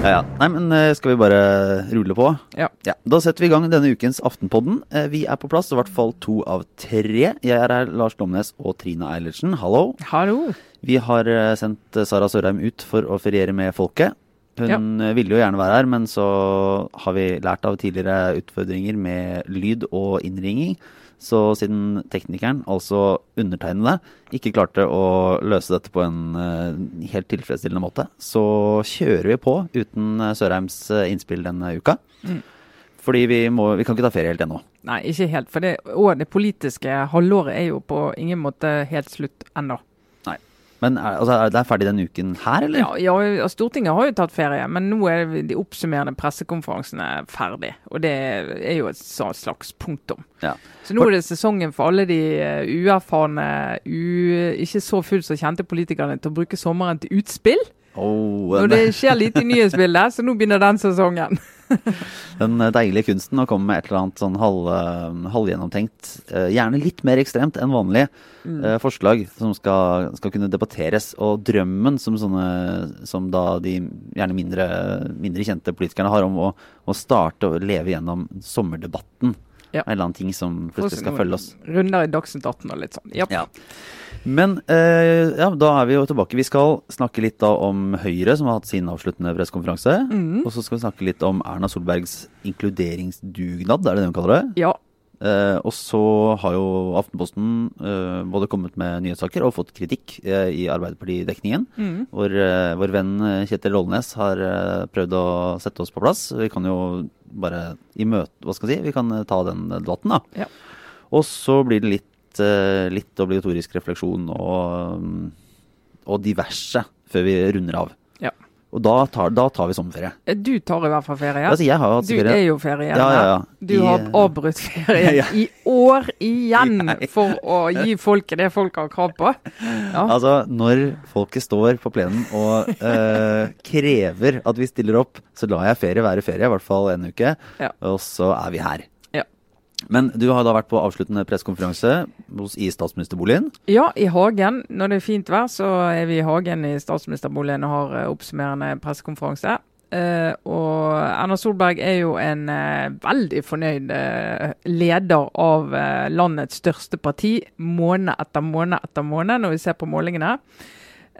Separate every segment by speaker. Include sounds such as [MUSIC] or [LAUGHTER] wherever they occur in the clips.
Speaker 1: Ja, ja. Nei, men eh, skal vi bare rulle på?
Speaker 2: Ja.
Speaker 1: Da setter vi i gang denne ukens Aftenpodden. Eh, Vi er på plass, i hvert fall to av tre. Jeg er her, Lars Glomnes og Trine Eilertsen. Hallo.
Speaker 2: Hallo.
Speaker 1: Vi har eh, sendt Sara Sørheim ut for å feriere med folket. Hun ja. ville jo gjerne være her, men så har vi lært av tidligere utfordringer med lyd og innringing. Så siden teknikeren, altså undertegnede, ikke klarte å løse dette på en eh, helt tilfredsstillende måte, så kjører vi på uten eh, Sørheims eh, innspill denne uka. Fordi vi, må, vi kan ikke ta ferie helt ennå.
Speaker 2: Nei, ikke helt. For det, og det politiske halvåret er jo på ingen måte helt slutt ennå.
Speaker 1: Men er, altså, er det ferdig denne uken her, eller?
Speaker 2: Ja, ja, Stortinget har jo tatt ferie, men nå er de oppsummerende pressekonferansene ferdig. Og det er jo et slags punktum.
Speaker 1: Ja.
Speaker 2: Så nå er det sesongen for alle de eh, uerfarne, u, ikke så fullt så kjente politikerne til å bruke sommeren til utspill.
Speaker 1: Oh,
Speaker 2: Når det skjer lite i nyhetsbildet, så nå begynner den sesongen. [LAUGHS] [LAUGHS]
Speaker 1: den deilige kunsten å komme med et eller annet sånn halv, eh, halvgjennomtenkt, eh, gjerne litt mer ekstremt enn vanlig, mm. forslag som skal, skal kunne debatteres. Og drømmen som sånne, som da de gjerne mindre, mindre kjente politikerne har om å, å starte å leve gjennom sommerdebatten.
Speaker 2: Ja.
Speaker 1: En eller annen ting som plutselig skal følge oss.
Speaker 2: Runder i Dagsnytt 18 og litt sånn. Yep.
Speaker 1: Ja. Men eh, ja, da er vi jo tilbake. Vi skal snakke litt da om Høyre, som har hatt sin avsluttende pressekonferanse. Og så skal vi snakke litt om Erna Solbergs inkluderingsdugnad, er det det hun kaller det?
Speaker 2: Ja.
Speaker 1: Eh, og så har jo Aftenposten eh, både kommet med nyhetssaker og fått kritikk eh, i Arbeiderpartidekningen.
Speaker 2: Mm.
Speaker 1: Hvor vår venn Kjetil Rollnes har prøvd å sette oss på plass. Vi kan jo bare i møte, hva skal jeg si, vi kan ta den debatten, da.
Speaker 2: Ja.
Speaker 1: Og så blir det litt, litt obligatorisk refleksjon og, mm, og diverse før vi runder av. Og da tar, da tar vi sommerferie.
Speaker 2: Du tar i hvert fall ferie.
Speaker 1: Altså, jeg har hatt
Speaker 2: Du
Speaker 1: ferie.
Speaker 2: er jo ferie.
Speaker 1: Ja, ja, ja.
Speaker 2: Du har avbrutt ferie [LAUGHS] i år igjen [LAUGHS] for å gi folket det folk har krav på. Ja.
Speaker 1: Altså, når folket står på plenen og eh, [LAUGHS] krever at vi stiller opp, så lar jeg ferie være ferie, i hvert fall en uke.
Speaker 2: Ja.
Speaker 1: Og så er vi her. Men du har da vært på avsluttende pressekonferanse i statsministerboligen.
Speaker 2: ja, i hagen. Når det er fint vær, så er vi i hagen i statsministerboligen og har eh, oppsummerende pressekonferanse. Uh, og Erna Solberg er jo en uh, veldig fornøyd uh, leder av landets største parti måned etter måned etter måned, når vi ser på målingene.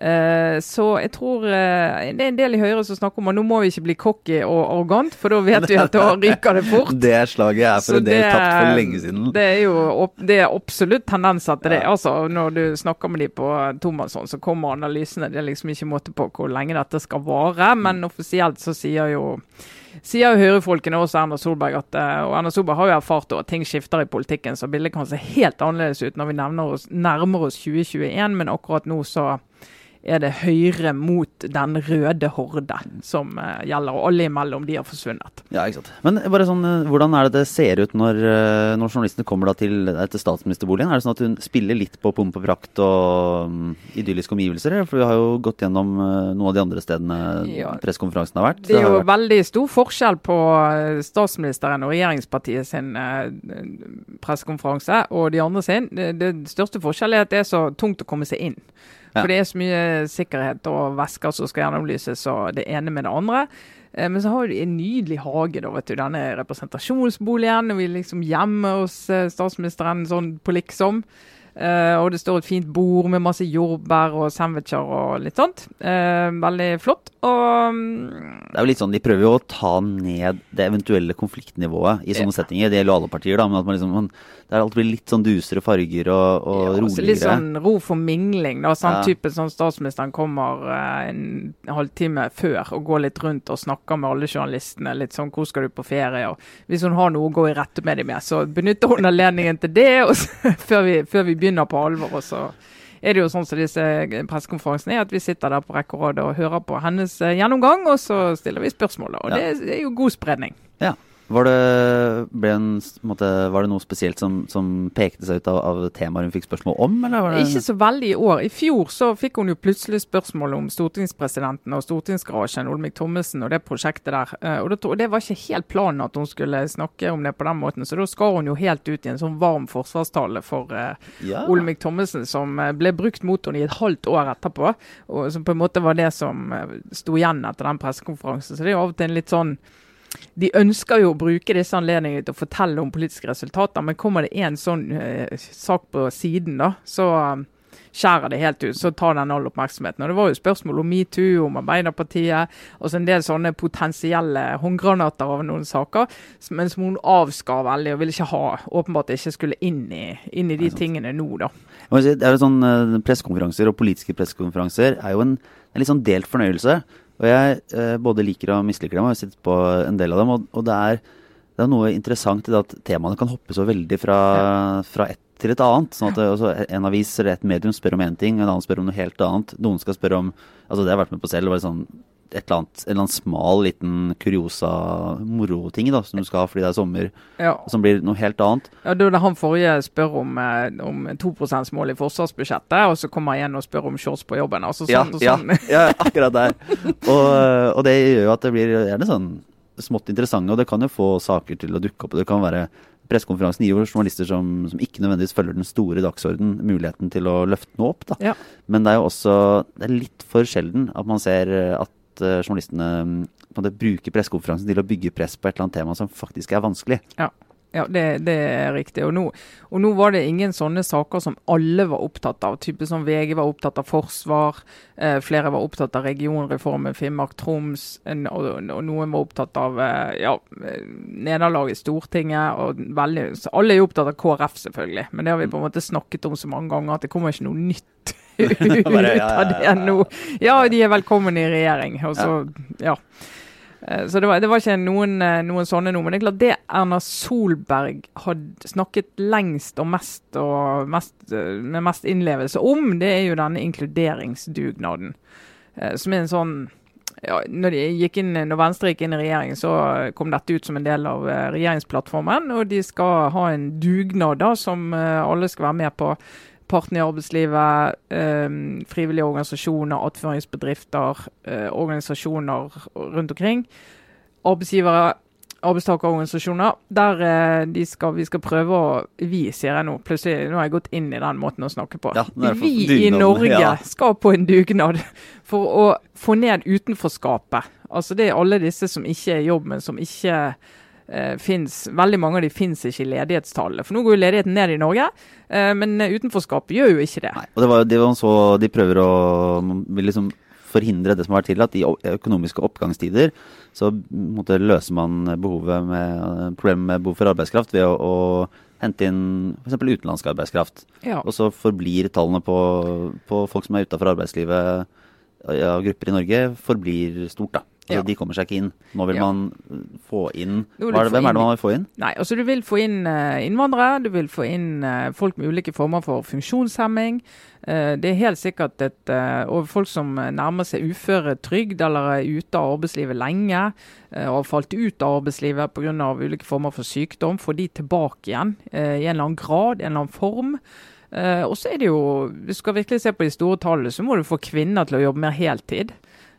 Speaker 2: Eh, så jeg tror eh, det er en del i Høyre som snakker om at nå må vi ikke bli cocky og arrogant, for da vet vi at da [LAUGHS] ryker det fort.
Speaker 1: Det slaget er for
Speaker 2: Så
Speaker 1: en del
Speaker 2: det-
Speaker 1: tapt for lenge siden.
Speaker 2: Det er jo det er absolutt tendenser til det.
Speaker 1: Ja.
Speaker 2: Altså, når du snakker med de på Tomasson så kommer analysene. Det er liksom ikke måte på hvor lenge dette skal vare. Men offisielt så sier jo sier jo Høyre-folkene og også Erna Solberg at eh, Og Erna Solberg har jo erfart at ting skifter i politikken, så bildet kan se helt annerledes ut når vi oss, nærmer oss 2021, men akkurat nå så er det Høyre mot den røde horde som uh, gjelder, og alle imellom de har forsvunnet.
Speaker 1: Ja, ikke sant. Men bare sånn, eh, hvordan er det det ser ut når, eh, når journalistene kommer da til til statsministerboligen? Er det sånn at hun spiller litt på pomp og prakt og um, idylliske omgivelser? For vi har jo gått gjennom uh, noen av de andre stedene
Speaker 2: Ja.
Speaker 1: pressekonferansen har vært.
Speaker 2: Det er jo
Speaker 1: vært-
Speaker 2: veldig stor forskjell på statsministeren og regjeringspartiet sin uh, pressekonferanse og de andre sin. Det, det største forskjellen er at det er så tungt å komme seg inn. For det er så mye sikkerhet og væsker som skal gjennomlyses, og det ene med det andre. Eh, Men så har vi en nydelig hage, da, vet du. Denne representasjonsboligen. Og vi liksom hjemme hos eh, statsministeren sånn på liksom. Eh, og det står et fint bord med masse jordbær og sandwicher og litt sånt. Veldig flott. Og mm,
Speaker 1: Det er jo litt sånn, De prøver jo å ta ned det eventuelle konfliktnivået i sånne
Speaker 2: Ja.
Speaker 1: settinger. Det gjelder alle partier, da, men at man liksom, man, det alt blir litt sånn dusere farger og, og
Speaker 2: Ja, altså
Speaker 1: roligere.
Speaker 2: litt sånn ro for mingling. da, sånn
Speaker 1: Ja.
Speaker 2: type sånn Statsministeren kommer eh, en halvtime før og går litt rundt og snakker med alle journalistene. litt sånn, 'Hvor skal du på ferie?' og Hvis hun har noe å gå i rette med dem med, så benytter hun anledningen til det så, [LAUGHS] før, vi, før vi begynner på alvor. og så er det jo sånn som disse pressekonferansene er, at vi sitter der på rekke og hører på hennes eh, gjennomgang, og så stiller vi spørsmål. Og
Speaker 1: Ja.
Speaker 2: det, det er jo god spredning.
Speaker 1: Ja. Var det, en, måte, var det, noe spesielt som, som pekte seg ut av, av temaer hun fikk spørsmål om?
Speaker 2: Ikke så veldig i år. I fjor så fikk hun jo plutselig spørsmål om stortingspresidenten og stortingsgarasjen, Olemic Thommessen og det prosjektet der. Eh, og det, og det, var ikke helt planen at hun skulle snakke om det på den måten, så da skar hun jo helt ut i en sånn varm forsvarstale for uh, ja. Olemic Thommessen, som uh, ble brukt mot henne i et halvt år etterpå. Og som på en måte var det som sto igjen etter den pressekonferansen. Så det er jo av og til en litt sånn de ønsker jo å bruke disse anledningene til å fortelle om politiske resultater, men kommer det en sånn uh, sak på siden, da, så um, skjærer det helt ut. Så tar den all oppmerksomheten. Og Det var jo spørsmål om metoo, om Arbeiderpartiet, og så en del sånne potensielle håndgranater av noen saker, men som hun avskar veldig og ville ikke ha. Åpenbart ikke skulle inn i, inn i de tingene nå, da.
Speaker 1: Det er jo sånn uh, Pressekonferanser og politiske pressekonferanser er jo en, en litt sånn delt fornøyelse. Og jeg eh, både liker og misliker dem, og har sett på en del av dem. Og, og det, er, det, er, noe interessant i det at temaene kan hoppe så veldig fra, fra ett til et annet. sånn at det, altså, En avis eller et medium spør om én ting, en annen spør om noe helt annet. Noen skal spørre om altså Det har jeg vært med på selv. det var sånn et eller annet, en eller annen smal, liten kuriosa moroting da, som du skal ha fordi det er sommer, ja. som blir noe helt annet.
Speaker 2: Ja, det han forrige spør om, eh, om 2 %-mål i forsvarsbudsjettet, og så kommer han igjen og spør om shorts på jobben. altså sånn,
Speaker 1: ja, sånn. ja, ja, akkurat der. og, og, det gjør jo at det blir gjerne sånn smått interessante, og det kan jo få saker til å dukke opp. Det kan være Pressekonferansen gir jo journalister som, som, ikke nødvendigvis følger den store dagsorden, muligheten til å løfte noe opp. da. Men det er jo også det er litt for sjelden at man ser at at journalistene måte, bruker pressekonferansen til å bygge press på et eller annet tema som faktisk er vanskelig.
Speaker 2: Ja. Ja, det, det, er riktig. Og nå, og nå, var det ingen sånne saker som alle var opptatt av. Type som VG var opptatt av forsvar, eh, flere var opptatt av regionreformen Finnmark-Troms, og, og, noen var opptatt av eh, ja, nederlag i Stortinget. og veldig, Alle er jo opptatt av KrF, selvfølgelig, men det har vi på en måte snakket om så mange ganger at det kommer ikke noe nytt [LAUGHS] ut av det nå. Ja, de er velkommen i regjering. og så, ja. Eh, så det var, det var ikke noen, eh, noen, sånne noe. Men det er klart det Erna Solberg har snakket lengst og mest, og mest, eh, med mest innlevelse om, det er jo denne inkluderingsdugnaden. Som er en sånn ja, når, inn, når, Venstre gikk inn i regjering, så kom dette ut som en del av regjeringsplattformen. Og de skal ha en dugnad da, som alle skal være med på partene i arbeidslivet, eh, frivillige organisasjoner, attføringsbedrifter, eh, organisasjoner rundt omkring. Arbeidsgivere, arbeidstakerorganisasjoner. Der eh, skal, vi skal prøve å Vi, sier jeg nå. Plutselig, nå har jeg gått inn i den måten å snakke på. Ja, vi i Norge ja. skal på en dugnad for å få ned utenforskapet. Altså Det er alle disse som ikke er i jobb, men som ikke eh, finnes, veldig mange av de finnes ikke i ledighetstallene. For nå går jo ledigheten ned i Norge, eh, men utenforskap gjør jo ikke det.
Speaker 1: Nei, og det var, det var så De prøver å liksom forhindre det som har vært tillatt. I økonomiske oppgangstider så måtte, løser man behovet med, problemet med behov for arbeidskraft ved å, å hente inn f.eks. utenlandsk arbeidskraft. Ja. Og så forblir tallene på, på folk som er utafor arbeidslivet av grupper i Norge, forblir stort. da. Altså, ja. De kommer seg ikke inn. Nå vil ja. man uh, få inn det, Hvem er det man vil få inn?
Speaker 2: Nei, altså Du vil få inn uh, innvandrere, du vil få inn uh, folk med ulike former for funksjonshemming. Det er helt sikkert et Og folk som nærmer seg uføretrygd eller er ute av arbeidslivet lenge og har falt ut av arbeidslivet pga. ulike former for sykdom, får de tilbake igjen i en eller annen grad, en eller annen form. og så er det jo, Hvis du skal virkelig se på de store tallene, så må du få kvinner til å jobbe mer heltid.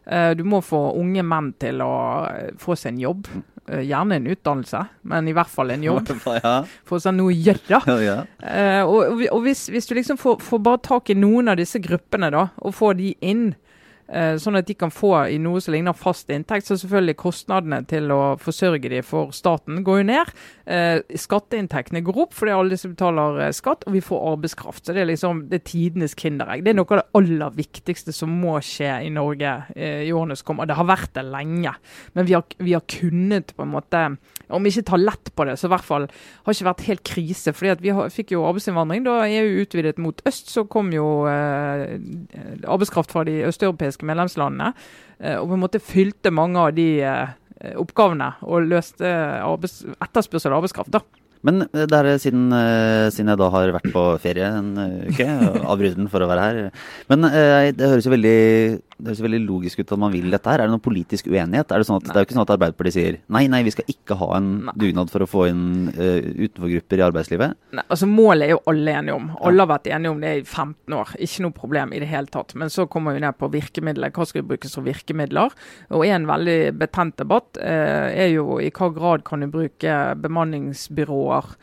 Speaker 2: Eh, du må få unge menn til å eh, få seg en jobb. Eh, gjerne en utdannelse, men i hvert fall en jobb. [LAUGHS] Få seg noe å gjøre. Ja, og, og hvis, hvis, du liksom får, får, bare tak i noen av disse gruppene da, og får de inn, sånn at de kan få i noe som ligner fast inntekt. Så selvfølgelig kostnadene til å forsørge de for staten går jo ned. Eh, skatteinntektene går opp fordi alle disse betaler eh, skatt, og vi får arbeidskraft. Så det er liksom det er tidenes kinderegg. Det er noe av det aller viktigste som må skje i Norge i årene som kommer. Det har vært det lenge, men vi har, vi har kunnet på en måte om vi ikke tar lett på det, så i hvert fall har ikke vært helt krise. fordi at Vi har, fikk jo arbeidsinnvandring. Da EU utvidet mot øst, så kom jo eh, arbeidskraft fra de østeuropeiske medlemslandene. Eh, og på en måte fylte mange av de eh, oppgavene og løste arbeids, etterspørsel av arbeidskraft. da.
Speaker 1: Men eh, der, siden, eh, siden, jeg da har vært på ferie en uke, [LAUGHS] avbryter den for å være her Men det høres jo veldig det høres veldig logisk ut at man vil dette her. Er det noen politisk uenighet? Er det, sånn at, det er jo ikke sånn at Arbeiderpartiet sier nei, nei, vi skal ikke ha en
Speaker 2: Nei.
Speaker 1: dugnad for å få inn uh, utenforgrupper i arbeidslivet.
Speaker 2: Nei, altså Målet er jo alle enige om. Alle har vært enige om det i 15 år. Ikke noe problem i det hele tatt. Men så kommer vi ned på virkemidler. Hva skal brukes som virkemidler? Og en veldig betent debatt uh, er jo i hva grad kan du bruke bemanningsbyråer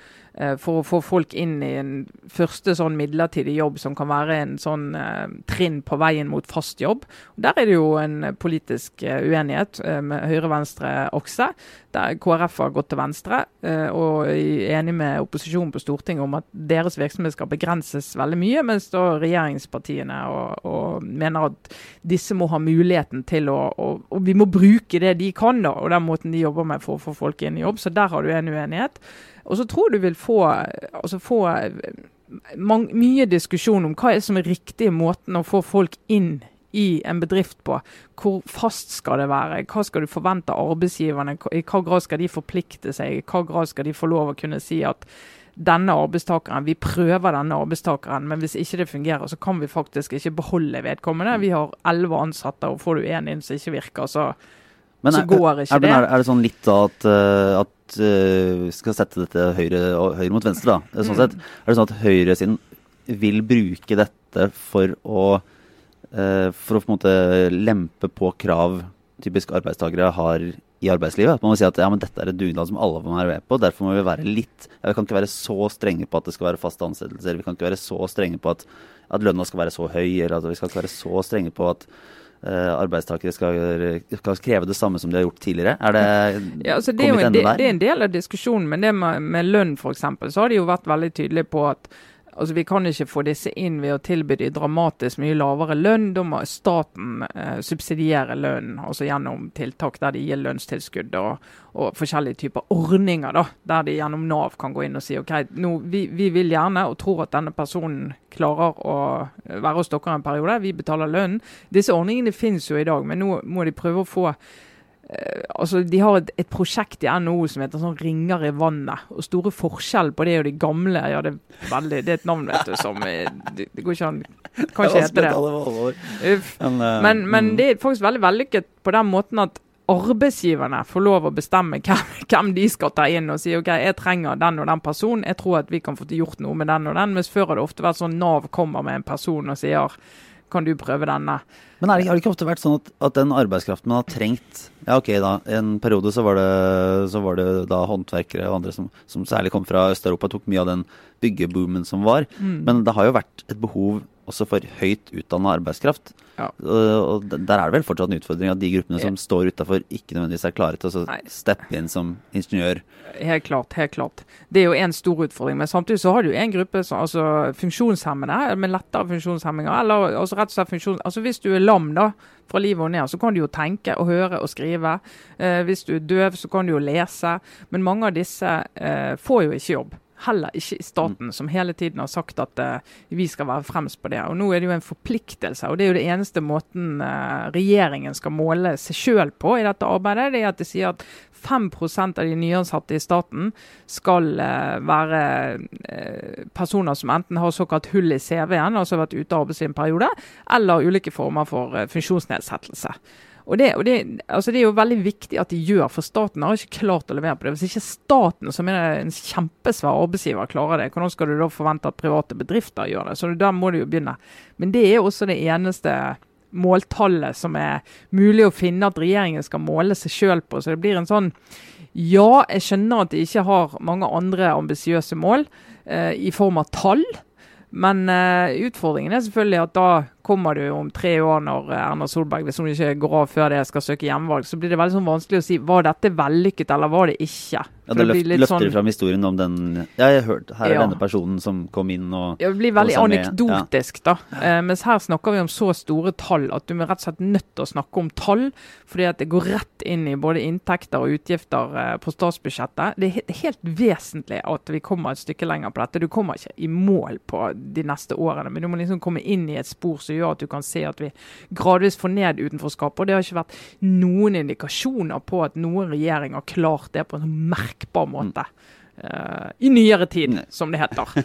Speaker 2: for å få folk inn i en første sånn midlertidig jobb som kan være en sånn eh, trinn på veien mot fast jobb. Og der er det jo en politisk eh, uenighet eh, med høyre-venstre-okse, der KrF har gått til venstre eh, og er enig med opposisjonen på Stortinget om at deres virksomhet skal begrenses veldig mye, mens da regjeringspartiene og, og mener at disse må ha muligheten til å og, og vi må bruke det de kan, da, og den måten de jobber med for å få folk inn i jobb. Så der har du en uenighet. Og så tror du vil få, altså få mang- mye diskusjon om hva er som er riktige måten å få folk inn i en bedrift på. Hvor fast skal det være? Hva skal du forvente av arbeidsgiverne? I hva grad skal de forplikte seg? I hva grad skal de få lov å kunne si at denne arbeidstakeren, vi prøver denne arbeidstakeren, men hvis ikke det fungerer, så kan vi faktisk ikke beholde vedkommende. Vi har elleve ansatte, og får du én inn som ikke virker, så
Speaker 1: Men
Speaker 2: Så
Speaker 1: er,
Speaker 2: går ikke
Speaker 1: det, er, er det sånn litt da at, uh, at uh, skal sette dette høyre, høyre mot venstre, da.
Speaker 2: Mm.
Speaker 1: Sånn sett, er det sånn at høyresiden vil bruke dette for å uh, for å på en måte lempe på krav typisk arbeidstakere har i arbeidslivet? Man må si at ja, men dette er et dugnad som alle må være med på. Derfor må vi være litt ja, Vi kan ikke være så strenge på at det skal være faste ansettelser. Vi kan ikke være så strenge på at, at lønna skal være så høy. Eller at vi skal ikke være så strenge på at eh, arbeidstakere skal, skal kreve det samme som de har gjort tidligere. Er det [LAUGHS]
Speaker 2: Ja, altså det,
Speaker 1: kommet
Speaker 2: en,
Speaker 1: enda
Speaker 2: del,
Speaker 1: der?
Speaker 2: det er en del av diskusjonen, men det med, med lønn f.eks., så har de jo vært veldig tydelige på at altså vi kan ikke få disse inn ved å tilby de dramatisk mye lavere lønn. Da må staten eh, subsidiere lønnen, altså gjennom tiltak der de gir lønnstilskudd og, og forskjellige typer ordninger, da, der de gjennom Nav kan gå inn og si OK, nå, vi, vi vil gjerne og tror at denne personen klarer å være hos dere en periode, vi betaler lønnen. Disse ordningene finnes jo i dag, men nå må de prøve å få altså, De har et, et prosjekt i NHO som heter sånn 'Ringer i vannet'. og Store forskjell på det og de gamle ja, det, er veldig, det er et navn vet du, som eh, Det, det går ikke an Kan ikke hete det.
Speaker 1: Men, eh,
Speaker 2: Men, men
Speaker 1: mm.
Speaker 2: det er faktisk veldig vellykket på den måten at arbeidsgiverne får lov å bestemme hvem, hvem de skal ta inn og si ok, jeg trenger den og den personen, jeg tror at vi kan få gjort noe med den og den. Mens før har det ofte vært sånn Nav kommer med en person og sier kan du prøve denne.
Speaker 1: Men det, har det ikke ofte vært sånn at, at den arbeidskraften man har trengt Ja, ok, da. En periode så var det, så var det da håndverkere og andre som, som særlig kom fra Øst-Europa, tok mye av den byggeboomen som var.
Speaker 2: Mm.
Speaker 1: Men det har jo vært et behov også for høyt utdanna arbeidskraft.
Speaker 2: Ja.
Speaker 1: Og, og der er det vel fortsatt en utfordring at de gruppene som står utafor, ikke nødvendigvis er klare til å steppe inn som ingeniør.
Speaker 2: Helt klart. helt klart. Det er jo en stor utfordring. Men samtidig så har du en gruppe som altså funksjonshemmede med lettere funksjonshemminger. eller altså rett og slett funksjons... altså Hvis du er lam da, fra livet og ned, så kan du jo tenke og høre og skrive. Eh, hvis du er døv, så kan du jo lese. Men mange av disse eh, får jo ikke jobb. Heller ikke i staten, som hele tiden har sagt at uh, vi skal være fremst på det. Og Nå er det jo en forpliktelse, og det er jo det eneste måten uh, regjeringen skal måle seg sjøl på i dette arbeidet. Det er at de sier at 5 av de nyansatte i staten skal uh, være uh, personer som enten har såkalt hull i CV-en, altså vært ute av arbeidslivet en periode, eller ulike former for uh, funksjonsnedsettelse. Og det, og det, altså det er jo veldig viktig at de gjør, for staten har ikke klart å levere på det. Hvis ikke staten, som er en kjempesvær arbeidsgiver, klarer det, hvordan skal du da forvente at private bedrifter gjør det? Så der må du jo begynne. Men det er også det eneste måltallet som er mulig å finne at regjeringen skal måle seg sjøl på. Så det blir en sånn Ja, jeg skjønner at de ikke har mange andre ambisiøse mål eh, i form av tall. Men eh, utfordringen er selvfølgelig at da kommer du om tre år når eh, Erna Solberg, hvis hun ikke går av før det, skal søke hjemvalg, så blir det veldig sånn vanskelig å si var dette vellykket eller var det ikke.
Speaker 1: Ja,
Speaker 2: For
Speaker 1: det
Speaker 2: blir
Speaker 1: løft, løfter
Speaker 2: sånn-
Speaker 1: fram historien om den Ja, jeg har hørt Her er
Speaker 2: Ja.
Speaker 1: denne personen som kom inn og
Speaker 2: Ja, det blir veldig anekdotisk, ja. da. Eh, mens her snakker vi om så store tall at du er rett og slett nødt til å snakke om tall. Fordi at det går rett inn i både inntekter og utgifter eh, på statsbudsjettet. Det er helt, helt vesentlig at vi kommer et stykke lenger på dette. Du kommer ikke i mål på de neste årene, men du må liksom komme inn i et spor som gjør at du kan se at vi gradvis får ned utenforskapet. Og det har ikke vært noen indikasjoner på at noen regjering har klart det på en sånn merkbar måte. Uh, I nyere tid,
Speaker 1: Nei.
Speaker 2: som det heter. [LAUGHS]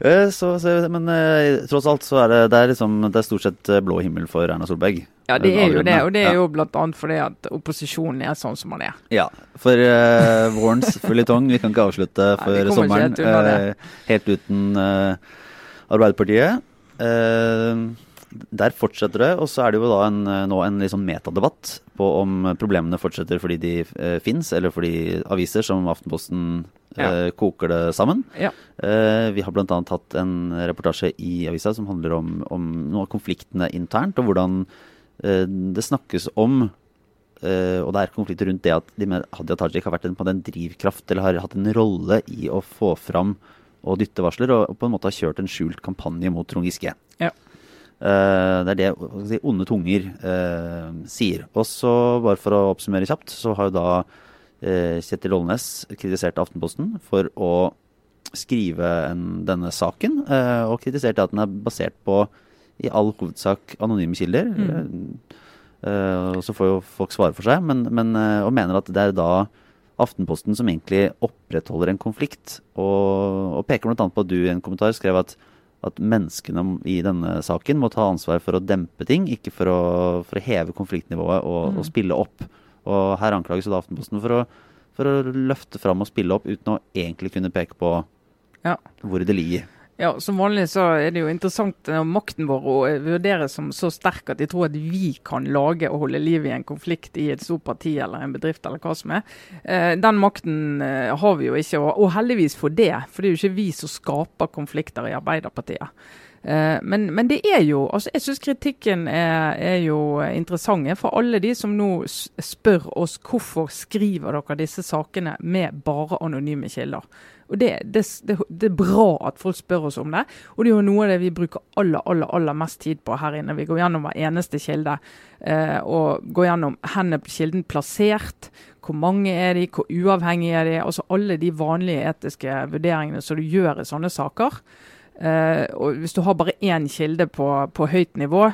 Speaker 1: Eh, så, så, men uh, tross alt så er det, det, er liksom, det er stort sett blå himmel for Erna Solberg.
Speaker 2: Ja, det er jo det. Og det er jo bl.a. fordi at opposisjonen er sånn som man er.
Speaker 1: Ja, for uh, vårens føljetong Vi kan ikke avslutte før sommeren uh, helt uten Arbeiderpartiet. Uh, der fortsetter det, og så er det jo da en, nå en liksom metadebatt på om problemene fortsetter fordi de eh, fins, eller fordi aviser som Aftenposten ja. eh, koker det sammen. Ja. Eh, vi har bl.a. hatt en reportasje i avisa som handler om, om noen av konfliktene internt, og hvordan eh, det snakkes om Uh, og det er konflikter rundt det at de med Hadia Tajik har vært en, på en drivkraft, eller har hatt en rolle i å få fram og dyttevarsler, og, og på en måte har kjørt en skjult kampanje mot Trond Giske. Ja. Uh, det er det si, onde tunger uh, sier. Og så, bare for å oppsummere kjapt, så har jo da uh, Kjetil Olnes kritisert Aftenposten for å skrive en, denne saken, og kritisert at den er basert på i all hovedsak anonyme kilder. Mm. så får jo folk svare for seg, men, men, og mener at det er da Aftenposten som egentlig opprettholder en konflikt, og, og peker bl.a. på at du i en kommentar skrev at at menneskene i denne saken må ta ansvar for å dempe ting, ikke for å, for å heve konfliktnivået og, mm. og, spille opp. Og her anklages da Aftenposten for å, for å løfte fram og spille opp uten å egentlig kunne peke på ja. hvor det ligger.
Speaker 2: Ja, Som vanlig så er det jo interessant når makten vår å vurderes som så sterk at de tror at vi kan lage og holde liv i en konflikt i et stort parti eller en bedrift eller hva som er. Eh, den makten eh, har vi jo ikke, og heldigvis for det. For det er jo ikke vi som skaper konflikter i Arbeiderpartiet. Eh, men, men, det er jo altså Jeg syns kritikken er, er, jo interessant. For alle de som nå spør oss hvorfor skriver dere disse sakene med bare anonyme kilder. Og det, det, det, det, er bra at folk spør oss om det. Og det er jo noe av det vi bruker aller aller, aller mest tid på her inne. Vi går gjennom hver eneste kilde. Eh, og går gjennom hvor er kilden plassert, hvor mange er de, hvor uavhengige er de. Altså alle de vanlige etiske vurderingene som du gjør i sånne saker. Eh, og hvis du har bare én kilde på, på høyt nivå,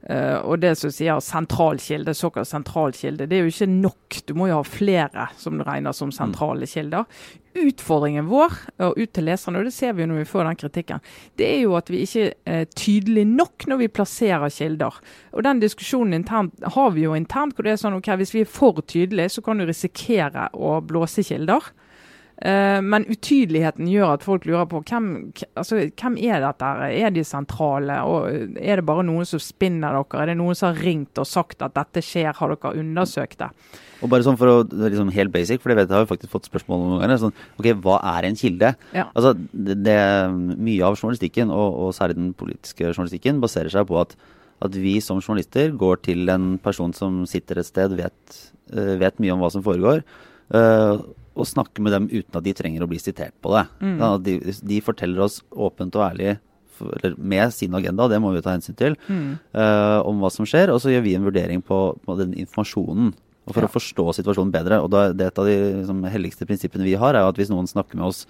Speaker 2: Uh, og det som sier sentralkilde, såkalt sentralkilde, det er jo ikke nok. Du må jo ha flere som du regner som sentrale mm. kilder. Utfordringen vår, og ut til leserne, og det ser vi jo når vi får den kritikken, det er jo at vi ikke er tydelige nok når vi plasserer kilder. Og Den diskusjonen internt har vi jo internt. hvor det er sånn, ok, Hvis vi er for tydelige, så kan du risikere å blåse kilder. Uh, men utydeligheten gjør at folk lurer på hvem, altså, hvem er dette. Er de sentrale? og Er det bare noen som spinner dere? Er det noen som har ringt og sagt at dette skjer? Har dere undersøkt det?
Speaker 1: Og bare sånn for å, liksom Helt basic, for det vet jeg har jo faktisk fått spørsmål noen ganger. sånn, ok, Hva er en kilde? Ja. Altså, det, det, Mye av journalistikken, og, og, særlig den politiske journalistikken, baserer seg på at, at vi som journalister går til en person som sitter et sted, vet, uh, vet mye om hva som foregår. Uh, å snakke med dem uten at de trenger å bli sitert på det. Mm. Ja, de, de, forteller oss åpent og ærlig, eller med sin agenda, det må vi ta hensyn til, mm. uh, om hva som skjer. Og så gjør vi en vurdering på, på den informasjonen. Og for ja. å forstå situasjonen bedre. Og da, det er et av de liksom, helligste prinsippene vi har, er at hvis noen snakker med oss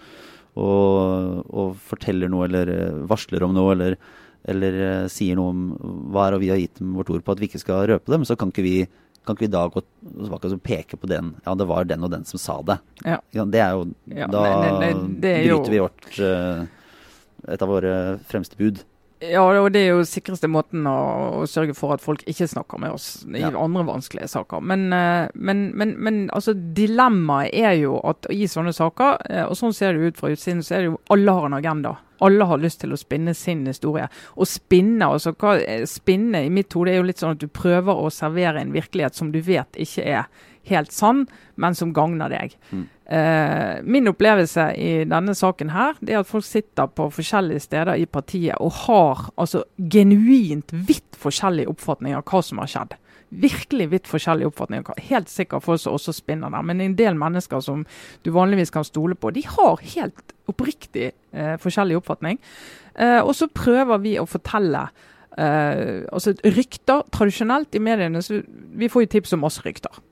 Speaker 1: og, og forteller noe eller eh, varsler om noe eller, eller uh, sier noe om hva er og vi har gitt dem vårt ord på at vi ikke skal røpe dem, så kan ikke vi kan ikke vi da gå og peke på den Ja, det var den og den som sa det. Ja. Det er jo ja, Da nei, nei, det er bryter vi vårt uh, et av våre fremste bud.
Speaker 2: Ja, og det er jo sikreste måten å, å, sørge for at folk ikke snakker med oss i ja. andre vanskelige saker. Men, uh, men, men, men altså, dilemmaet er jo at i sånne saker, uh, og sånn ser det ut fra utsiden, så er det jo alle har en agenda. Alle har lyst til å spinne sin historie. Og spinne altså hva, spinne i mitt hode er jo litt sånn at du prøver å servere en virkelighet som du vet ikke er helt sann, men som gagner deg. Mm. Uh, min opplevelse i denne saken her, det er at folk sitter på forskjellige steder i partiet og har altså genuint vidt forskjellige oppfatninger av hva som har skjedd virkelig vidt forskjellige oppfatninger. Helt sikkert folk som også spinner der, men en del mennesker som du vanligvis kan stole på, de har helt oppriktig eh, forskjellig oppfatning. Eh, og så prøver vi å fortelle eh, altså Rykter tradisjonelt i mediene så Vi får jo tips om oss rykter.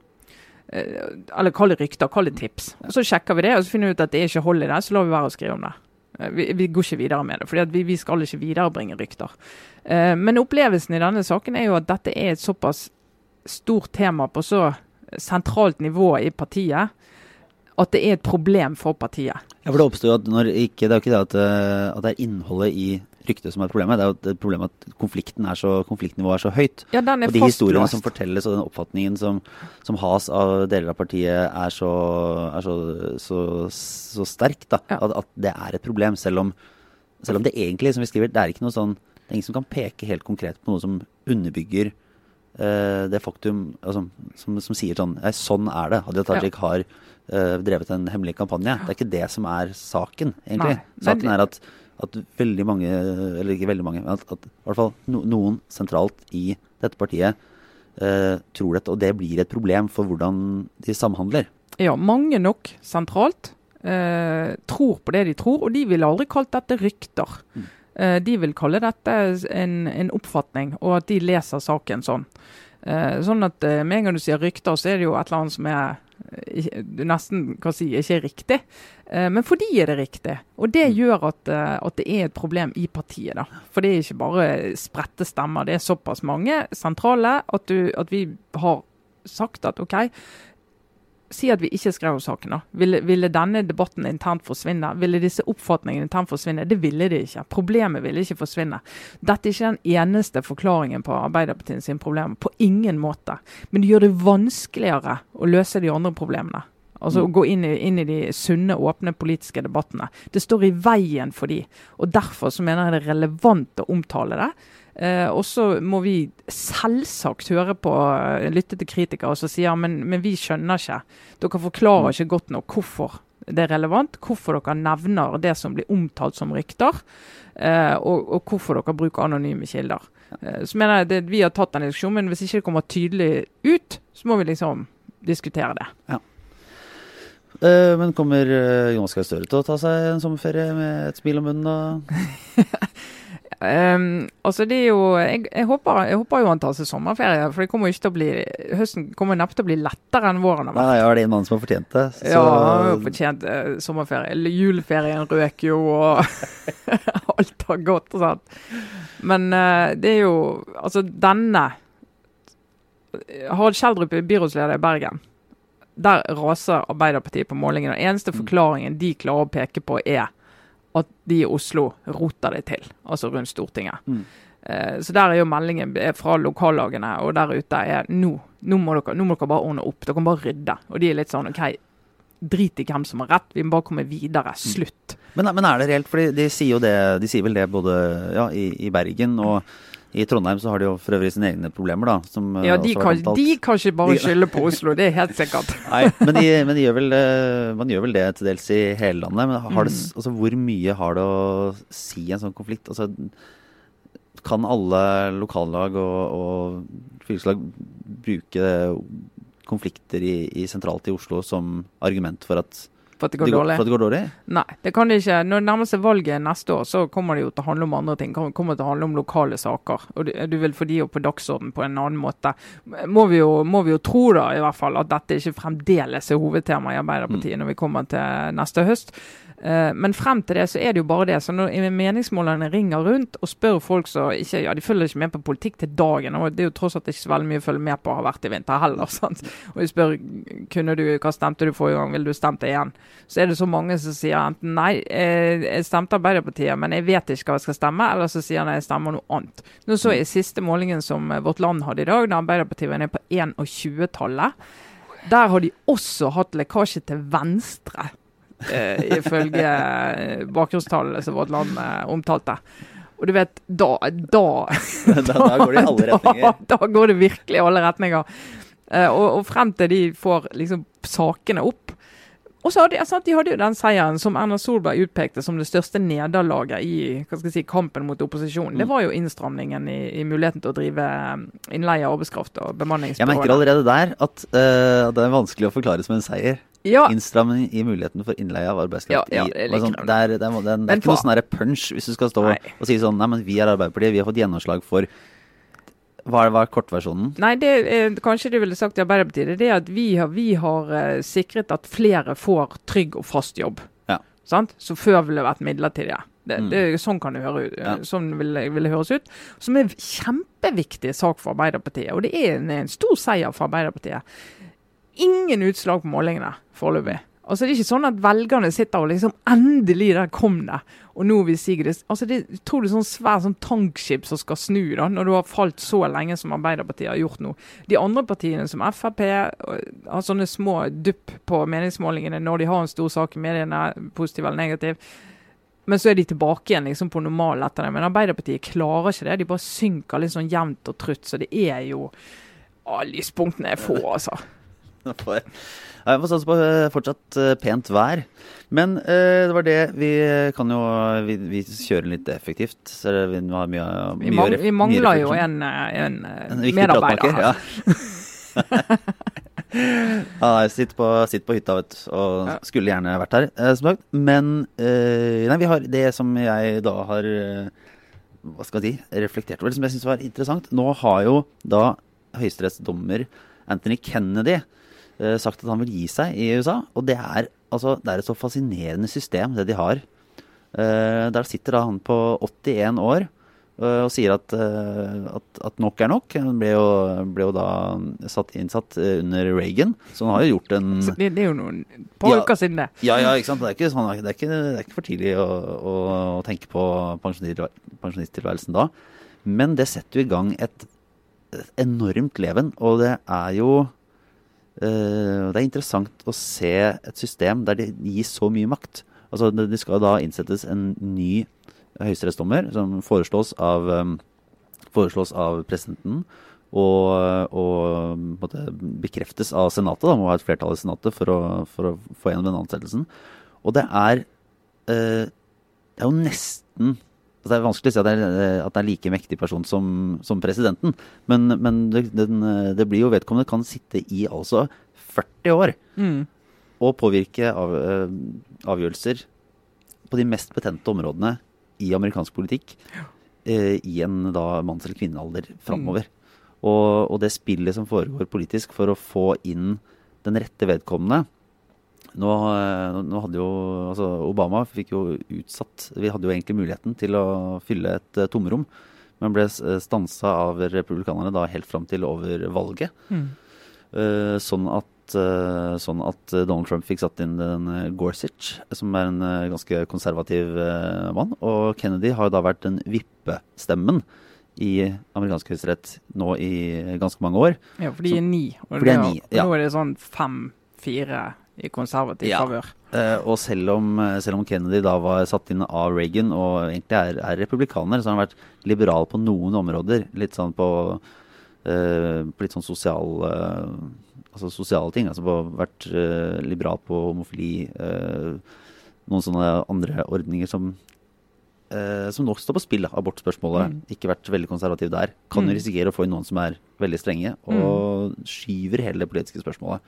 Speaker 2: Eh, eller kall det rykter, kall det tips. Og Så sjekker vi det, og så finner vi ut at det ikke hold i det, så lar vi være å skrive om det. Eh, vi, vi, går ikke videre med det, for vi, vi, skal ikke viderebringe rykter. Eh, men opplevelsen i denne saken er jo at dette er et såpass stort tema på så sentralt nivå i partiet at det er et problem for partiet.
Speaker 1: Ja, for Det oppstår jo at når ikke, det er jo ikke det at, eh, at det er innholdet i ryktet som er problemet, det er jo et problem at konflikten er så, konfliktnivået er så høyt.
Speaker 2: Ja, den er
Speaker 1: og de historiene som fortelles og den oppfatningen som, som has av deler av partiet er så, er så, så, så sterk da,
Speaker 2: Ja.
Speaker 1: at, at det er et problem. Selv om, selv om det egentlig, som vi skriver, det er ikke noe sånn det er ingen som kan peke helt konkret på noe som underbygger det faktum altså, som, som sier sånn Nei, sånn er det. Hadia Tajik har uh, drevet en hemmelig kampanje. Det er ikke det som er saken, egentlig.
Speaker 2: Nei,
Speaker 1: Saken er at, at veldig mange, eller ikke veldig mange, men at, at i hvert fall no, noen sentralt i dette partiet uh, tror dette, og det blir et problem for hvordan de samhandler.
Speaker 2: Ja, mange nok sentralt Uh, tror på det de tror, og de ville aldri kalt dette rykter. Eh, de vil kalle dette en, en oppfatning, og at de leser saken sånn. Eh, sånn at eh, med en gang du sier rykter, så er det jo et eller annet som er eh, du nesten kan si ikke riktig. Eh, men for de er det riktig. Og det gjør at, eh, at det er et problem i partiet. da. For det er ikke bare spredte stemmer. Det er såpass mange sentrale at, du, at vi har sagt at OK, Si at vi ikke skrev om saken. nå. Ville, ville denne debatten internt forsvinne? Ville disse oppfatningene internt forsvinne? Det ville det ikke. Problemet ville ikke forsvinne. Dette er ikke den eneste forklaringen på Arbeiderpartiet sine problemer. På ingen måte. Men det gjør det vanskeligere å løse de andre problemene. Altså å gå inn i, inn i de sunne, åpne politiske debattene. Det står i veien for de. Og Derfor så mener jeg det er relevant å omtale det. Eh, og så må vi selvsagt høre på, eh, lytte til kritikere som sier men, men vi skjønner ikke. Dere forklarer ikke godt nok hvorfor det er relevant, hvorfor dere nevner det som blir omtalt som rykter, eh, og, og hvorfor dere bruker anonyme kilder. Eh, så mener jeg det, Vi har tatt den diskusjonen, men hvis ikke det kommer tydelig ut, så må vi liksom diskutere det.
Speaker 1: Ja. men kommer eh, Jonas Gahr Støre til å ta seg en sommerferie med et smil om munnen? da? [LAUGHS]
Speaker 2: Ehm, altså det er jo, jeg, jeg, håper, jeg håper jo han tar seg sommerferie, for det kommer ikke til å bli, høsten kommer neppe til å bli lettere enn våren har
Speaker 1: Nei,
Speaker 2: vært.
Speaker 1: nei, er det en mann som har fortjent det? Så-
Speaker 2: Ja, han har jo fortjent uh, sommerferie. Juleferien røk jo, og [LAUGHS] alt har gått og sånt. Men uh, det er jo Altså, denne Harald Kjeldrup er byrådsleder i Bergen. Der raser Arbeiderpartiet på målingene. Den eneste forklaringen de klarer å peke på, er at de i Oslo roter det til, altså rundt Stortinget.
Speaker 1: Mm.
Speaker 2: Eh, Så der er jo meldingen er fra lokallagene og der ute er nå, nå, må dere, nå må dere bare ordne opp. Dere må bare rydde. Og de er litt sånn OK, drit i hvem som har rett, vi må bare komme videre. Slutt.
Speaker 1: Men, men er det reelt? For de sier jo det, de sier vel det både ja, i, i Bergen og i Trondheim så har de jo for øvrig sine egne problemer, da. Som eh,
Speaker 2: Ja, de kan, de kan ikke bare
Speaker 1: De-
Speaker 2: skylde på Oslo, det er helt sikkert. [LAUGHS]
Speaker 1: Nei, men, de, men de gjør vel, eh, man gjør vel det til dels i hele landet. Men har det, s- altså, hvor mye har det å si en sånn konflikt? Altså, kan alle lokallag og, og fylkeslag bruke konflikter i, i sentralt i Oslo som argument for at
Speaker 2: For at det
Speaker 1: det
Speaker 2: går
Speaker 1: går,
Speaker 2: dårlig.
Speaker 1: for at det går dårlig?
Speaker 2: Nei, det kan det ikke. Når det nærmer seg valget neste år, så kommer det jo til å handle om andre ting. Det kommer til å handle om lokale saker. Og du, vil få de opp på dagsorden på en annen måte. Må vi, jo, må vi jo tro da, i hvert fall, at dette ikke fremdeles er hovedtema i Arbeiderpartiet når vi kommer til neste høst. Eh, Men frem til det så er det jo bare det. Så når meningsmålerne ringer rundt og spør folk som ikke ja, de følger ikke med på politikk til dagen, og det er jo tross alt ikke så veldig mye å følge med på har vært i vinter heller. [LAUGHS] sant? Og de spør kunne du, hva stemte du forrige gang, ville du stemt igjen? Så er det så mange som sier enten nei, eh, jeg stemte Arbeiderpartiet, men jeg vet ikke hva jeg skal stemme, eller så sier han jeg stemmer noe annet. Nå så jeg siste målingen som eh, Vårt Land hadde i dag, da Arbeiderpartiet var nede på 21-tallet. Der har de også hatt lekkasje til venstre, eh, ifølge eh, bakgrunnstallene som Vårt Land eh, omtalte. Og du vet, da, da [LAUGHS]
Speaker 1: da, da går det i alle [LAUGHS] retninger.
Speaker 2: Da, da går det virkelig i alle retninger. Eh, og, og frem til de får liksom sakene opp. Og så hadde, sant, De hadde jo den seieren som Erna Solberg utpekte som det største nederlaget i hva skal jeg si, kampen mot opposisjonen.
Speaker 1: Mm.
Speaker 2: Det var jo innstramningen i, i muligheten til å drive eh, innleie av arbeidskraft og
Speaker 1: Jeg merker allerede der at uh, det er vanskelig å forklare som en seier.
Speaker 2: Ja,
Speaker 1: Innstramming i muligheten for innleie av arbeidskraft.
Speaker 2: Ja, ja, det
Speaker 1: sånn, det, er, det, er, det, er, det er ikke noe sånn punch hvis du skal stå
Speaker 2: Nei.
Speaker 1: og si sånn Nei, men vi er Arbeiderpartiet, vi har fått gjennomslag for Hva er, hva er kortversjonen?
Speaker 2: Nei, det eh, kanskje du ville sagt i Arbeiderpartiet. Det er at vi har, vi har eh, sikret at flere får trygg og fast jobb.
Speaker 1: Ja.
Speaker 2: Sant? Så før ville det vært midlertidige. Det,
Speaker 1: Mm.
Speaker 2: det, sånn kan det høre ut.
Speaker 1: Ja.
Speaker 2: Sånn vil, vil høres ut. Som er en kjempeviktig sak for Arbeiderpartiet. Og det er en, en stor seier for Arbeiderpartiet. Ingen utslag på målingene foreløpig. Altså Det er ikke sånn at velgerne sitter og liksom Endelig, der kom det! Og nå vil Sigrid altså det, er sånn svært sånn tankskip som skal snu, da, når du har falt så lenge som Arbeiderpartiet har gjort nå. De andre partiene, som Frp, har sånne små dupp på meningsmålingene når de har en stor sak i mediene, positiv eller negativ. Men så er de tilbake igjen liksom på normalen etter det. Men Arbeiderpartiet klarer ikke det. De bare synker litt sånn jevnt og trutt. Så det er jo å, Lyspunktene er få, altså. [LAUGHS]
Speaker 1: Jeg får satse på eh, fortsatt eh, pent vær. Men uh, det var det. Vi kan jo vi, vi kjører litt effektivt. Så vi, har mye,
Speaker 2: vi, mang, vi mangler jo en, en, en medarbeider.
Speaker 1: Ja. [LAUGHS] ja, sitt på, sitt på hytta, vet. Og skulle gjerne vært her, som sagt. Men nei, vi har det som jeg da har hva skal jeg si, reflektert over, som jeg syns var interessant. Nå har jo da høyesterettsdommer Anthony Kennedy sagt at han vil gi seg i USA. Og det er, altså, det er et så fascinerende system, det de har. Uh, der sitter da han på 81 år uh, og sier at, at, at, nok er nok. Han ble jo, ble jo da satt, innsatt under Reagan, så han har jo gjort en
Speaker 2: det, det, er jo noen par ja, uker siden, det.
Speaker 1: Ja, ja, ikke sant. Det er ikke, sånn, det er ikke, det er ikke for tidlig å, å, å tenke på pensjonisttilværelsen da. Men det setter jo i gang et enormt leven, og det er jo Uh, det er interessant å se et system der det gis så mye makt. Altså, det, skal da innsettes en ny høyesterettsdommer som foreslås av, um, foreslås av presidenten. Og, og måtte bekreftes av Senatet. Da må ha et flertall i Senatet for å, for å få gjennom den ansettelsen. Og det er, uh, det er jo nesten altså Det er vanskelig å si at det er, at det er like mektig person som, som presidenten. Men, men det, den, det, blir jo vedkommende kan sitte i altså 40 år mm. og påvirke av, eh, avgjørelser på de mest betente områdene i amerikansk politikk eh, i en da manns- eller kvinnealder framover. Mm. Og, og, det spillet som foregår politisk for å få inn den rette vedkommende nå, eh, nå, hadde jo altså Obama fikk jo utsatt Vi hadde jo egentlig muligheten til å fylle et uh, tomrom, men ble eh, stansa av republikanerne da helt fram til over valget. Mm. Uh, sånn, at, uh, sånn at Donald Trump fikk satt inn den Gorsuch, som er en ganske konservativ mann. Og Kennedy har jo da vært den vippestemmen i amerikansk høyesterett nå i ganske mange år.
Speaker 2: Ja, for de er ni. Og,
Speaker 1: det, er ni,
Speaker 2: ja. nå er det sånn fem-fire i konservativ ja. favør.
Speaker 1: Uh, og selv om, eh, selv om, Kennedy da var satt inn av Reagan og egentlig er, er republikaner, så har han vært liberal på noen områder. Litt sånn på, uh, på litt sånn sosial, uh, altså sosiale ting. Altså på, vært liberal på homofili. noen sånne andre ordninger som som nok står på spill. Abortspørsmålet. Mm. Ikke vært veldig konservativ der. Kan jo mm. risikere å få inn noen som er veldig strenge, og mm. skyver hele det politiske spørsmålet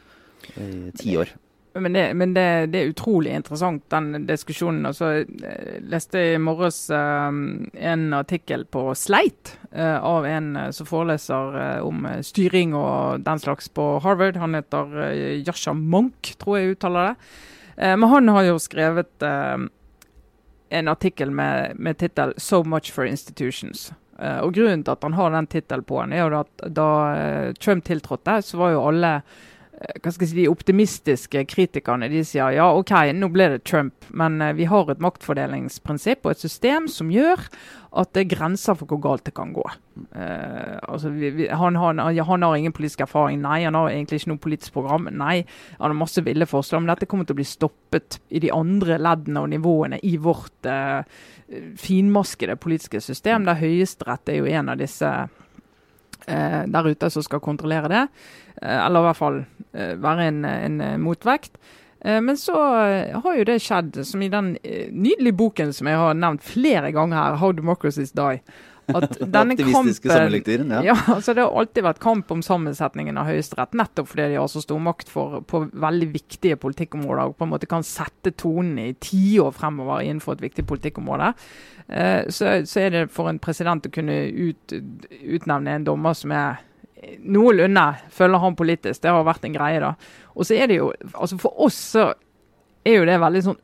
Speaker 1: i ti år.
Speaker 2: Men, det, men det, det, er utrolig interessant, den diskusjonen. Altså, jeg leste i morges um, en artikkel på Sleit uh, av en uh, som foreleser uh, om styring og den slags på Harvard. Han heter uh, Yasha Monk, tror jeg uttaler det. men han har jo skrevet en artikkel med, med tittel 'So much for institutions'. og Grunnen til at han har den tittelen på den, er jo at da Trump tiltrådte, så var jo alle Eh, hva skal jeg si, de optimistiske kritikerne de sier ja, OK, nå ble det Trump, men uh, vi har et maktfordelingsprinsipp og et system som gjør at det er grenser for hvor galt det kan gå. Uh, altså, vi, vi, han, han, han, har ingen politisk erfaring. Nei, han har egentlig ikke noe politisk program. Nei, han har masse ville forslag, men dette kommer til å bli stoppet i de andre leddene og nivåene i vårt uh, finmaskede politiske system, der Høyesterett er jo en av disse der ute som skal kontrollere det. eller i hvert fall Eh, være en, en eh, motvekt. Eh, men så har jo det skjedd, som i den nydelige boken som jeg har nevnt flere ganger her, 'How Democracies Die'.
Speaker 1: At [LAUGHS] denne kampen,
Speaker 2: ja. ja altså Det har alltid vært kamp om sammensetningen av Høyesterett, nettopp fordi de har så stor makt for, på veldig viktige politikkområder og på en måte kan sette tonen i tiår fremover innenfor et viktig politikkområde. Eh, så, så, er det for en president å kunne ut, utnevne en dommer som er noenlunde følger han politisk. Det har vært en greie, da. Og så er det jo Altså, for oss så er jo det veldig sånn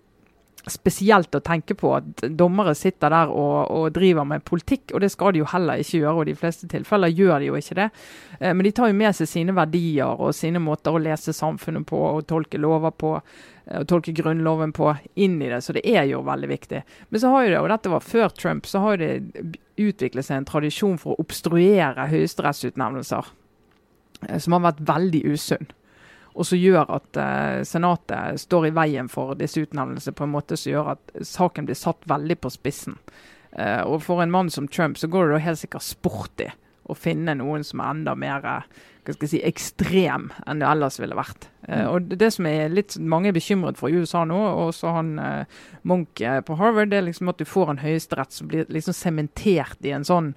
Speaker 2: spesielt å tenke på at dommere sitter der og, og, driver med politikk, og det skal de jo heller ikke gjøre. og de fleste tilfeller gjør de jo ikke det. Eh, men de tar jo med seg sine verdier og sine måter å lese samfunnet på og tolke lover på eh, og tolke Grunnloven på inn i det, så det er jo veldig viktig. Men så har jo det, og dette var før Trump, så har det utviklet seg en tradisjon for å obstruere høyesterettsutnevnelser, eh, som har vært veldig usunn og som gjør at uh, Senatet står i veien for disse utnevnelsene på en måte som gjør at saken blir satt veldig på spissen. Uh, og For en mann som Trump så går det da helt sikkert sport i å finne noen som er enda mer hva skal jeg si, ekstrem enn det ellers ville vært. Uh, og det, det som er litt mange er bekymret for i USA nå, og også han Munch på Harvard, det er liksom at du får en høyesterett som blir liksom sementert i en sånn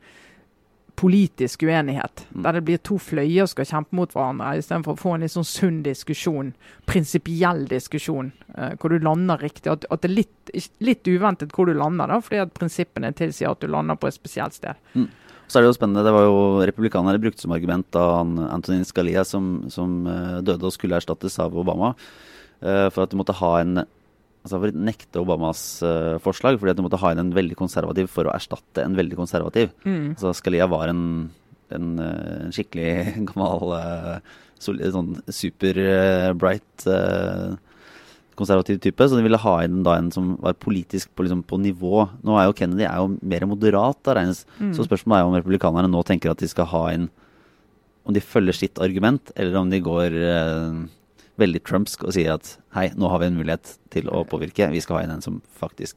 Speaker 2: politisk uenighet, mm. der det blir to fløyer som skal kjempe mot hverandre, istedenfor å få en litt sånn sunn diskusjon, prinsipiell diskusjon, eh, hvor du lander riktig. At, at det er litt, litt, uventet hvor du lander, da, fordi at prinsippene tilsier at du lander på et spesielt sted.
Speaker 1: Mm. Så er det jo spennende, det var jo Republikanere brukte som argument da Antonin Scalia, som, som uh, døde og skulle erstattes av Obama, uh, for at du måtte ha en altså for å nekte Obamas uh, forslag, fordi at du måtte ha inn en veldig konservativ for å erstatte en veldig konservativ. Mm. Altså Scalia var en, en, eh, en skikkelig [LAUGHS] gammel, uh, solid, sånn super uh, bright konservativ type, så de ville ha inn da en som var politisk på, liksom, på nivå. Nå er jo Kennedy er jo mer moderat, da regnes. Mm. Så spørsmålet er jo om republikanerne nå tenker at de skal ha inn Om de følger sitt argument, eller om de går veldig trumpsk og sier at hei, nå har vi en mulighet til å påvirke. Vi skal ha inn en som faktisk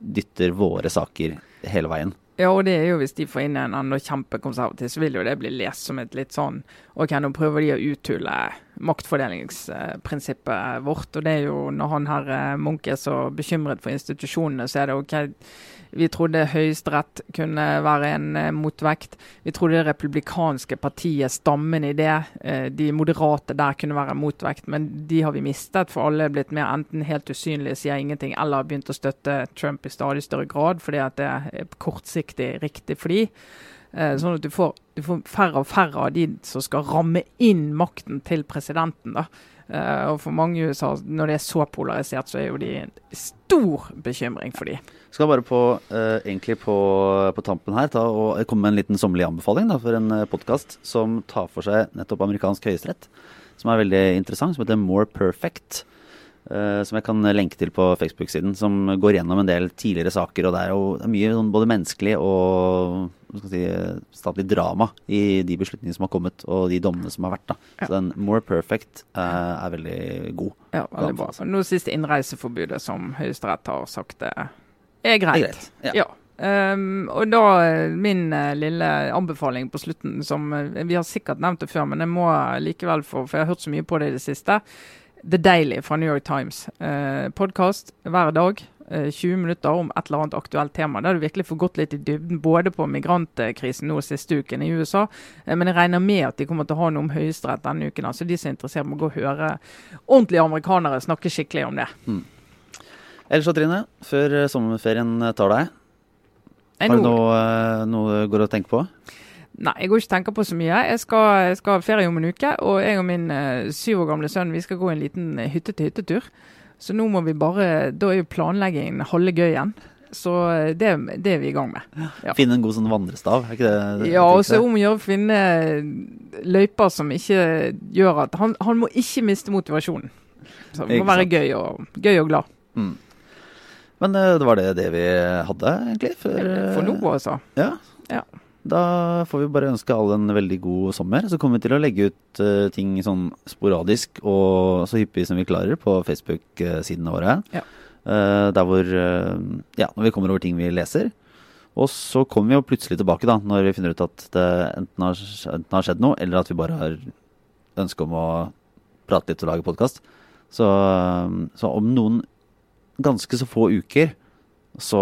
Speaker 1: dytter våre saker hele veien.
Speaker 2: Ja, og det er jo hvis de får inn en annen kjempekonservativ, så vil jo det bli lest som et litt sånn OK, nå prøver de å uthule maktfordelingsprinsippet vårt. Og det er jo når han her eh, Munch er så bekymret for institusjonene, så er det OK vi trodde Høyesterett kunne være en eh, motvekt. Vi trodde det republikanske partiet, stammen i det, eh, de moderate der kunne være motvekt. Men de har vi mistet, for alle er blitt mer enten helt usynlige, sier ingenting, eller har begynt å støtte Trump i stadig større grad fordi at det er kortsiktig riktig for de. Eh, sånn at du får, du får, færre og færre av de som skal ramme inn makten til presidenten. da. Uh, og for mange i USA, når det er så polarisert, så er jo de en stor bekymring for de.
Speaker 1: Skal bare på, uh, egentlig på, på, tampen her ta og komme med en liten sommerlig anbefaling da, for en eh, podkast som tar for seg nettopp amerikansk høyesterett. Som er veldig interessant, som heter More Perfect. Uh, som jeg kan lenke til på Facebook-siden. Som går gjennom en del tidligere saker. Og det er jo mye sånn, både menneskelig og si, statlig drama i de beslutningene som har kommet, og de dommene som har vært. Da. Ja. Så den More Perfect uh, er veldig god.
Speaker 2: Ja, veldig bra. Nå siste innreiseforbudet som Høyesterett har sagt det er greit. Er greit. Ja. ja. Um, og da min uh, lille anbefaling på slutten, som uh, vi har sikkert nevnt det før, men jeg må likevel få, for jeg har hørt så mye på det i det siste. The Daily fra New York Times. Eh, Podkast hver dag. 20 minutter om et eller annet aktuelt tema. Der du virkelig får gått litt i dybden både på migrantkrisen nå siste uken i USA, men jeg regner med at de kommer til å ha noe om Høyesterett denne uken. altså De som er interessert, må gå og høre ordentlige amerikanere snakke skikkelig om det. Mm.
Speaker 1: Ellers så, Trine, før eh, sommerferien eh, tar deg, har du noe, eh, noe går å tenke på?
Speaker 2: Nei, jeg går ikke tenker på så mye. Jeg skal, jeg skal ha ferie om en uke, og jeg og min uh, syv år gamle sønn vi skal gå en liten hytte-til-hyttetur. Så nå må vi bare Da er jo planleggingen halve gøyen. Så det, det, er vi i gang med.
Speaker 1: Ja. Finne en god sånn vandrestav, er ikke det?
Speaker 2: det ja, og så om å gjøre å finne løyper som ikke gjør at han, han, må ikke miste motivasjonen. Så det må være gøy og, gøy og glad. Mm.
Speaker 1: Men eh, det var det, det vi hadde, egentlig.
Speaker 2: For, for nå, altså.
Speaker 1: Ja. ja. Da får vi bare ønske alle en veldig god sommer. Så kommer vi til å legge ut uh, ting sånn sporadisk og så hyppig som vi klarer på Facebook-sidene våre. Ja. Uh, der hvor uh, Ja, når vi kommer over ting vi leser. Og så kommer vi jo plutselig tilbake da, når vi finner ut at det enten har, enten har skjedd noe, eller at vi bare har ønske om å prate litt og lage podkast. Så, så om noen ganske så få uker, så,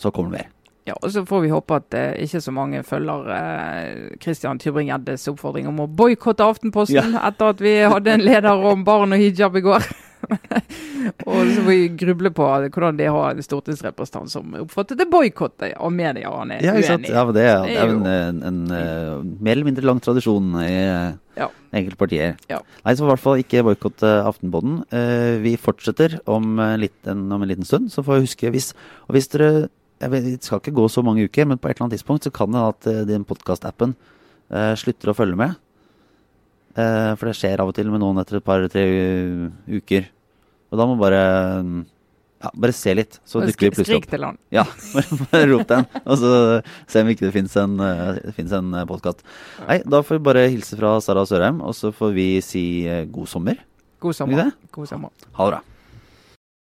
Speaker 1: så kommer det mer.
Speaker 2: Ja, og Så får vi håpe at eh, ikke så mange følger eh, Christian Tybring-Gjeddes oppfordring om å boikotte Aftenposten ja. etter at vi hadde en leder om barn og hijab i går. [LAUGHS] Og så får vi gruble på hvordan de har en stortingsrepresentant som oppfattet det boikottet av media, han er
Speaker 1: Ja,
Speaker 2: uenig.
Speaker 1: Ja, det er, det er jo- en, en, en, mer eller mindre lang tradisjon i eh,
Speaker 2: Ja.
Speaker 1: enkelte partier.
Speaker 2: Ja.
Speaker 1: Nei, så i hvert fall ikke boikotte Aftenposten. Eh, vi fortsetter om, en liten, om en liten stund, så får vi huske hvis, Og hvis dere Det skal ikke gå så mange uker, men på et eller annet tidspunkt så kan det at eh, din podkastappen eh, slutter å følge med. Eh, for det skjer av og til med noen etter et par-tre uker. Og da må bare ja, bare se litt, så dukker vi plutselig opp.
Speaker 2: Skrik til han.
Speaker 1: Ja, [LAUGHS] bare, bare rop den, og så se om ikke det fins en, uh, en podkast. Nei, da får vi bare hilse fra Sara Sørheim, og så får vi si eh, god sommer.
Speaker 2: God sommer. God sommer.
Speaker 1: Ha det bra.